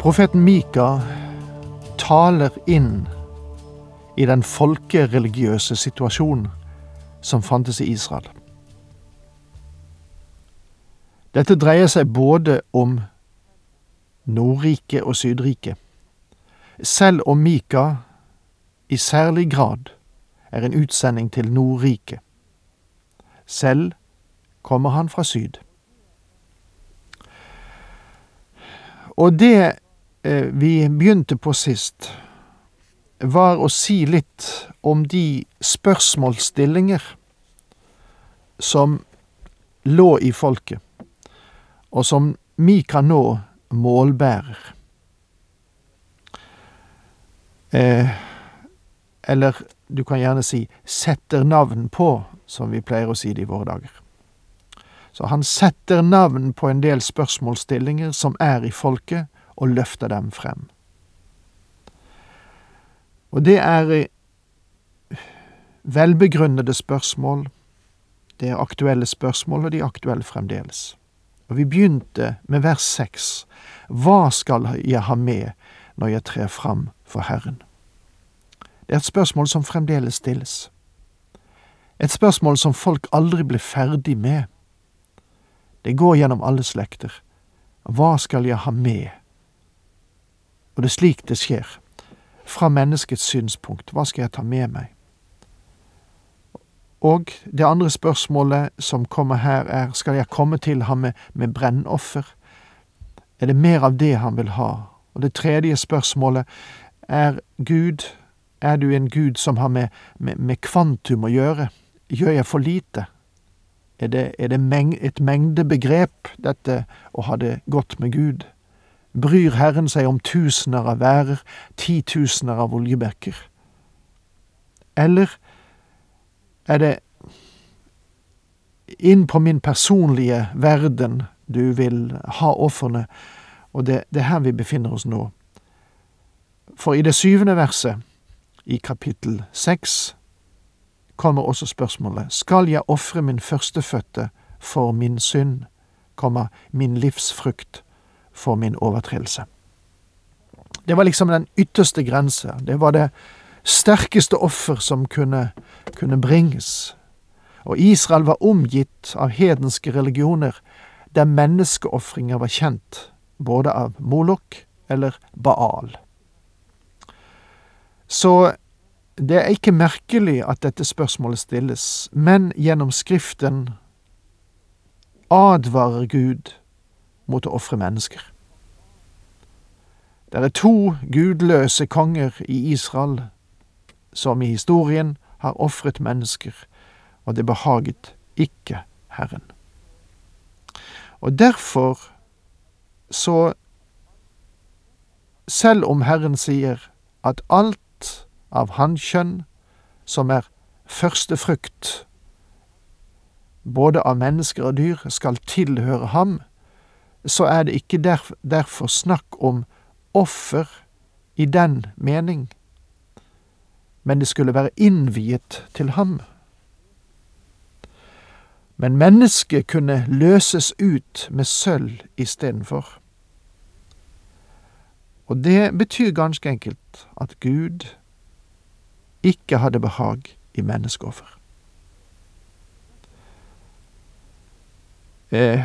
Profeten Mika taler inn i den folkereligiøse situasjonen som fantes i Israel. Dette dreier seg både om Nordriket og Sydriket, selv om Mika i særlig grad er en utsending til Nordriket. Selv kommer han fra syd. Og det vi begynte på sist, var å si litt om de spørsmålsstillinger som lå i folket, og som vi kan nå målbærer. Eh, eller du kan gjerne si setter navn på, som vi pleier å si det i våre dager. Så han setter navn på en del spørsmålsstillinger som er i folket, og løfter dem frem. Og det er eh, velbegrunnede spørsmål, det er aktuelle spørsmål, og de er aktuelle fremdeles. Og vi begynte med vers seks. Hva skal jeg ha med når jeg trer fram for Herren? Det er et spørsmål som fremdeles stilles. Et spørsmål som folk aldri blir ferdig med. Det går gjennom alle slekter. Hva skal jeg ha med og det er slik det skjer. Fra menneskets synspunkt. Hva skal jeg ta med meg? Og det andre spørsmålet som kommer her, er skal jeg komme til ham med, med brennoffer? Er det mer av det han vil ha? Og det tredje spørsmålet er Gud, er du en Gud som har med, med, med kvantum å gjøre? Gjør jeg for lite? Er det, er det meng, et mengdebegrep, dette å ha det godt med Gud? Bryr Herren seg om tusener av værer, titusener av oljebekker? Eller er det inn på min personlige verden du vil ha ofrene, og det, det er her vi befinner oss nå. For i det syvende verset i kapittel seks kommer også spørsmålet Skal jeg ofre min førstefødte for min synd, min livsfrukt, for min overtredelse. Det var liksom den ytterste grense. Det var det sterkeste offer som kunne, kunne bringes. Og Israel var omgitt av hedenske religioner der menneskeofringer var kjent, både av Molok eller Baal. Så det er ikke merkelig at dette spørsmålet stilles, men gjennom Skriften advarer Gud mot å ofre mennesker. Det er to gudløse konger i Israel som i historien har ofret mennesker, og det behaget ikke Herren. Og derfor så Selv om Herren sier at alt av hannkjønn som er første frukt, både av mennesker og dyr, skal tilhøre ham, så er det ikke derfor snakk om offer i den mening, men det skulle være innviet til ham. Men mennesket kunne løses ut med sølv istedenfor. Og det betyr ganske enkelt at Gud ikke hadde behag i menneskeoffer. Eh,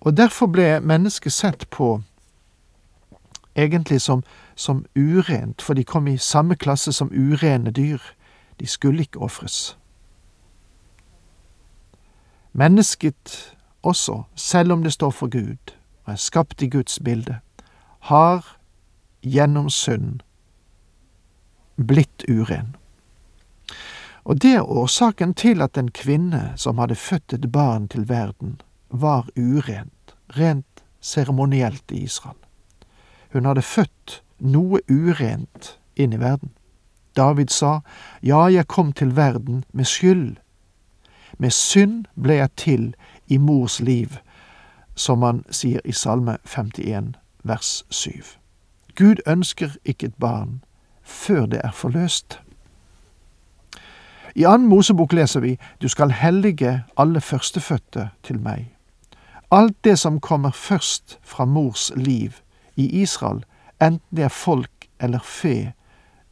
og derfor ble mennesket sett på egentlig som, som urent, for de kom i samme klasse som urene dyr. De skulle ikke ofres. Mennesket også, selv om det står for Gud og er skapt i Guds bilde, har gjennom synd blitt uren. Og det er årsaken til at en kvinne som hadde født et barn til verden, var urent, rent seremonielt i Israel. Hun hadde født noe urent inn i verden. David sa, Ja, jeg kom til verden med skyld. Med synd ble jeg til i mors liv, som han sier i Salme 51, vers 7. Gud ønsker ikke et barn før det er forløst. I annen Mosebok leser vi Du skal hellige alle førstefødte til meg. Alt det som kommer først fra mors liv i Israel, enten det er folk eller fe,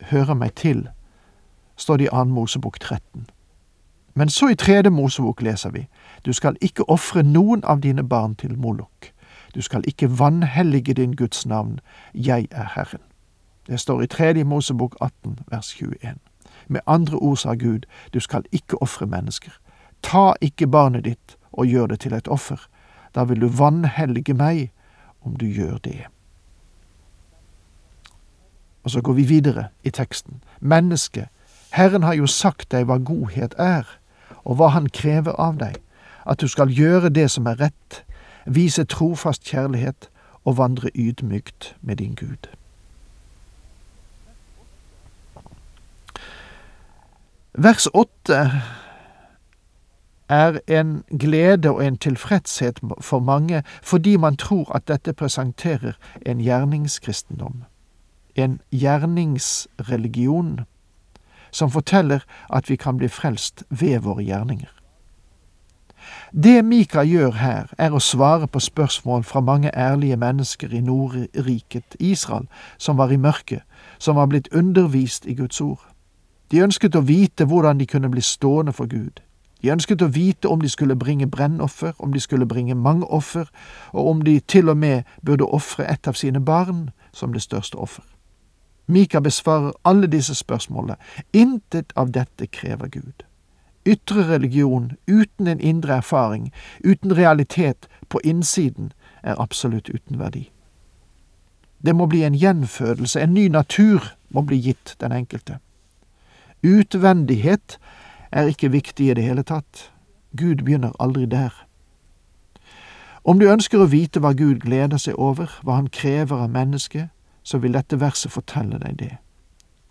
hører meg til, står det i 2. Mosebok 13. Men så i 3. Mosebok leser vi Du skal ikke ofre noen av dine barn til Molok. Du skal ikke vanhellige din Guds navn. Jeg er Herren. Det står i 3. Mosebok 18 vers 21. Med andre ord sa Gud, du skal ikke ofre mennesker. Ta ikke barnet ditt og gjør det til et offer. Da vil du vanhellige meg om du gjør det. Og så går vi videre i teksten. Menneske, Herren har jo sagt deg hva godhet er, og hva Han krever av deg, at du skal gjøre det som er rett, vise trofast kjærlighet og vandre ydmykt med din Gud. Vers åtte er en glede og en tilfredshet for mange fordi man tror at dette presenterer en gjerningskristendom, en gjerningsreligion, som forteller at vi kan bli frelst ved våre gjerninger. Det Mika gjør her, er å svare på spørsmål fra mange ærlige mennesker i Nordriket, Israel, som var i mørket, som var blitt undervist i Guds ord. De ønsket å vite hvordan de kunne bli stående for Gud. De ønsket å vite om de skulle bringe brennoffer, om de skulle bringe mange offer, og om de til og med burde ofre et av sine barn som det største offer. Mika besvarer alle disse spørsmålene. Intet av dette krever Gud. Ytre religion uten en indre erfaring, uten realitet på innsiden, er absolutt uten verdi. Det må bli en gjenfødelse, en ny natur må bli gitt den enkelte. Utvendighet er ikke viktig i det hele tatt. Gud begynner aldri der. Om du ønsker å vite hva Gud gleder seg over, hva Han krever av mennesket, så vil dette verset fortelle deg det.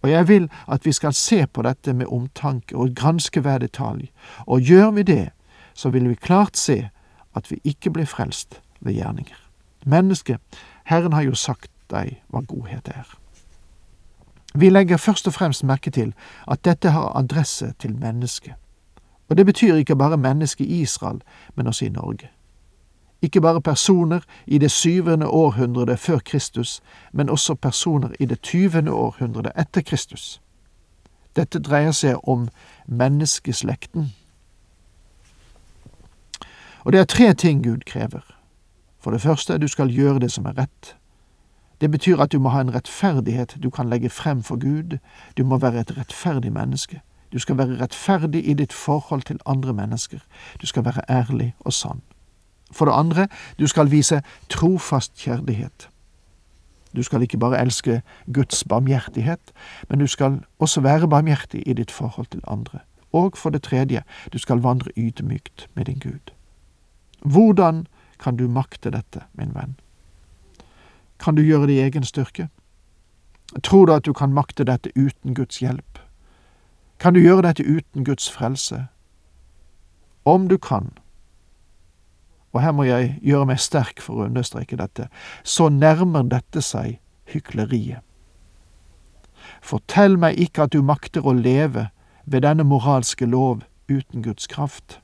Og jeg vil at vi skal se på dette med omtanke og granske hver detalj, og gjør vi det, så vil vi klart se at vi ikke blir frelst ved gjerninger. Menneske, Herren har jo sagt deg hva godhet er. Vi legger først og fremst merke til at dette har adresse til mennesket. Og det betyr ikke bare mennesket i Israel, men også i Norge. Ikke bare personer i det syvende århundret før Kristus, men også personer i det tyvende århundret etter Kristus. Dette dreier seg om menneskeslekten. Og det er tre ting Gud krever. For det første, du skal gjøre det som er rett. Det betyr at du må ha en rettferdighet du kan legge frem for Gud. Du må være et rettferdig menneske. Du skal være rettferdig i ditt forhold til andre mennesker. Du skal være ærlig og sann. For det andre, du skal vise trofast kjærlighet. Du skal ikke bare elske Guds barmhjertighet, men du skal også være barmhjertig i ditt forhold til andre. Og for det tredje, du skal vandre ydmykt med din Gud. Hvordan kan du makte dette, min venn? Kan du gjøre det i egen styrke? Tror du at du kan makte dette uten Guds hjelp? Kan du gjøre dette uten Guds frelse? Om du kan, og her må jeg gjøre meg sterk for å understreke dette, så nærmer dette seg hykleriet. Fortell meg ikke at du makter å leve ved denne moralske lov uten Guds kraft.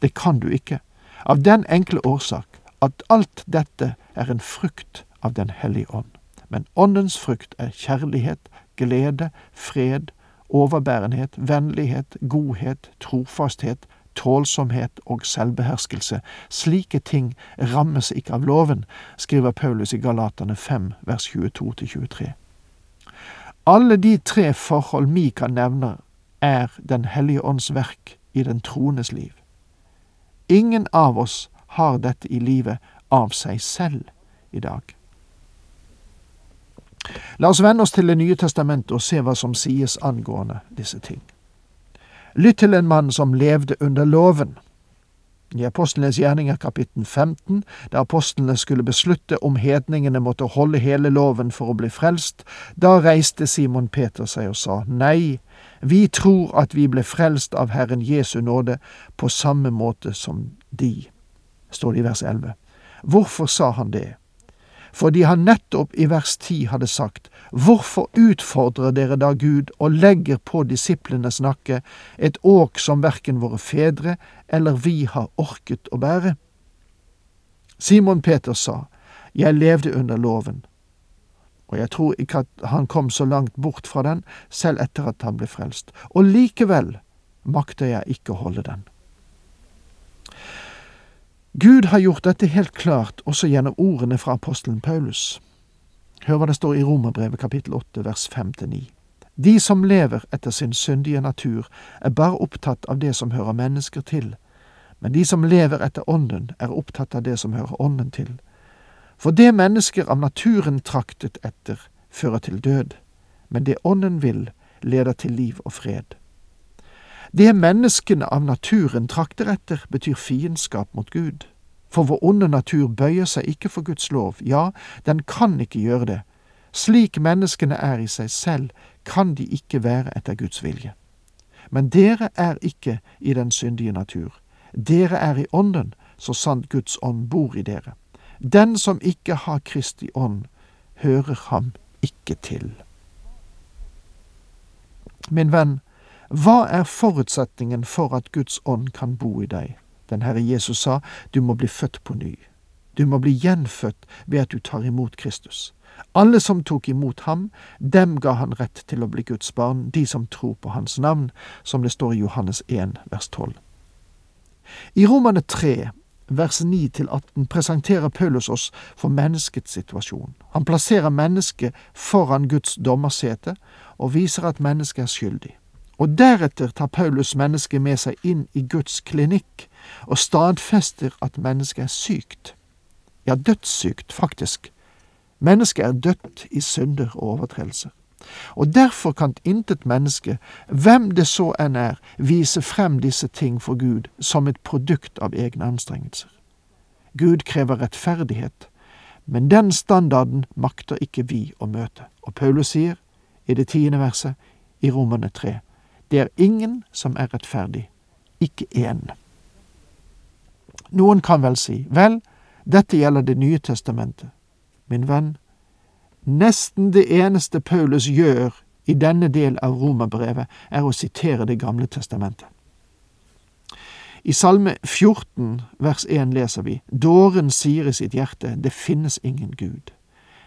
Det kan du ikke, av den enkle årsak at alt dette er en frukt av Den hellige ånd. Men åndens frukt er kjærlighet, glede, fred, overbærenhet, vennlighet, godhet, trofasthet, tålsomhet og selvbeherskelse. Slike ting rammes ikke av loven, skriver Paulus i Galaterne 5, vers 22-23. Alle de tre forhold Mika nevner, er Den hellige ånds verk i den troendes liv. Ingen av oss har dette i livet av seg selv i dag. La oss vende oss til Det nye testamentet og se hva som sies angående disse ting. Lytt til en mann som levde under loven. I Apostlenes gjerninger kapittel 15, da apostlene skulle beslutte om hedningene måtte holde hele loven for å bli frelst, da reiste Simon Peter seg og sa, Nei, vi tror at vi ble frelst av Herren Jesu nåde på samme måte som de, står det i vers 11. Hvorfor sa han det? Fordi han nettopp i vers 10 hadde sagt, Hvorfor utfordrer dere da Gud og legger på disiplenes nakke et åk som verken våre fedre eller vi har orket å bære? Simon Peter sa, Jeg levde under loven, og jeg tror ikke at han kom så langt bort fra den, selv etter at han ble frelst, og likevel makter jeg ikke å holde den. Gud har gjort dette helt klart også gjennom ordene fra apostelen Paulus. Hør hva det står i Romerbrevet kapittel 8 vers 5-9. De som lever etter sin syndige natur, er bare opptatt av det som hører mennesker til, men de som lever etter Ånden, er opptatt av det som hører Ånden til. For det mennesker av naturen traktet etter, fører til død, men det Ånden vil, leder til liv og fred. Det menneskene av naturen trakter etter, betyr fiendskap mot Gud. For vår onde natur bøyer seg ikke for Guds lov, ja, den kan ikke gjøre det. Slik menneskene er i seg selv, kan de ikke være etter Guds vilje. Men dere er ikke i den syndige natur. Dere er i ånden, så sant Guds ånd bor i dere. Den som ikke har Kristi ånd, hører ham ikke til. Min venn, hva er forutsetningen for at Guds ånd kan bo i deg? Den Herre Jesus sa, du må bli født på ny. Du må bli gjenfødt ved at du tar imot Kristus. Alle som tok imot ham, dem ga han rett til å bli Guds barn, de som tror på hans navn, som det står i Johannes 1, vers 12. I Romane 3, vers 9-18 presenterer Paulus oss for menneskets situasjon. Han plasserer mennesket foran Guds dommersete og viser at mennesket er skyldig. Og deretter tar Paulus mennesket med seg inn i Guds klinikk og stadfester at mennesket er sykt. Ja, dødssykt, faktisk. Mennesket er dødt i synder og overtredelser. Og derfor kan intet menneske, hvem det så enn er, vise frem disse ting for Gud som et produkt av egne anstrengelser. Gud krever rettferdighet, men den standarden makter ikke vi å møte. Og Paulus sier i det tiende verset i Romerne tre det er ingen som er rettferdig, ikke én. Noen kan vel si, vel, dette gjelder Det nye testamentet. Min venn, nesten det eneste Paulus gjør i denne del av romerbrevet, er å sitere Det gamle testamentet. I Salme 14 vers 1 leser vi, Dåren sier i sitt hjerte, det finnes ingen Gud.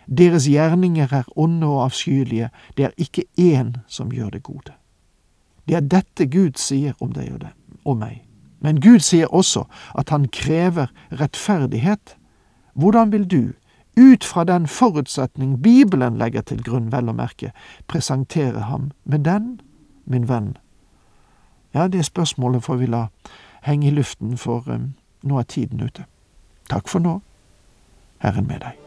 Deres gjerninger er onde og avskyelige, det er ikke én som gjør det gode. Det er dette Gud sier om deg og, det, og meg. Men Gud sier også at han krever rettferdighet. Hvordan vil du, ut fra den forutsetning Bibelen legger til grunn, vel å merke, presentere ham med den, min venn? Ja, det spørsmålet får vi la henge i luften, for um, nå er tiden ute. Takk for nå. Herren med deg.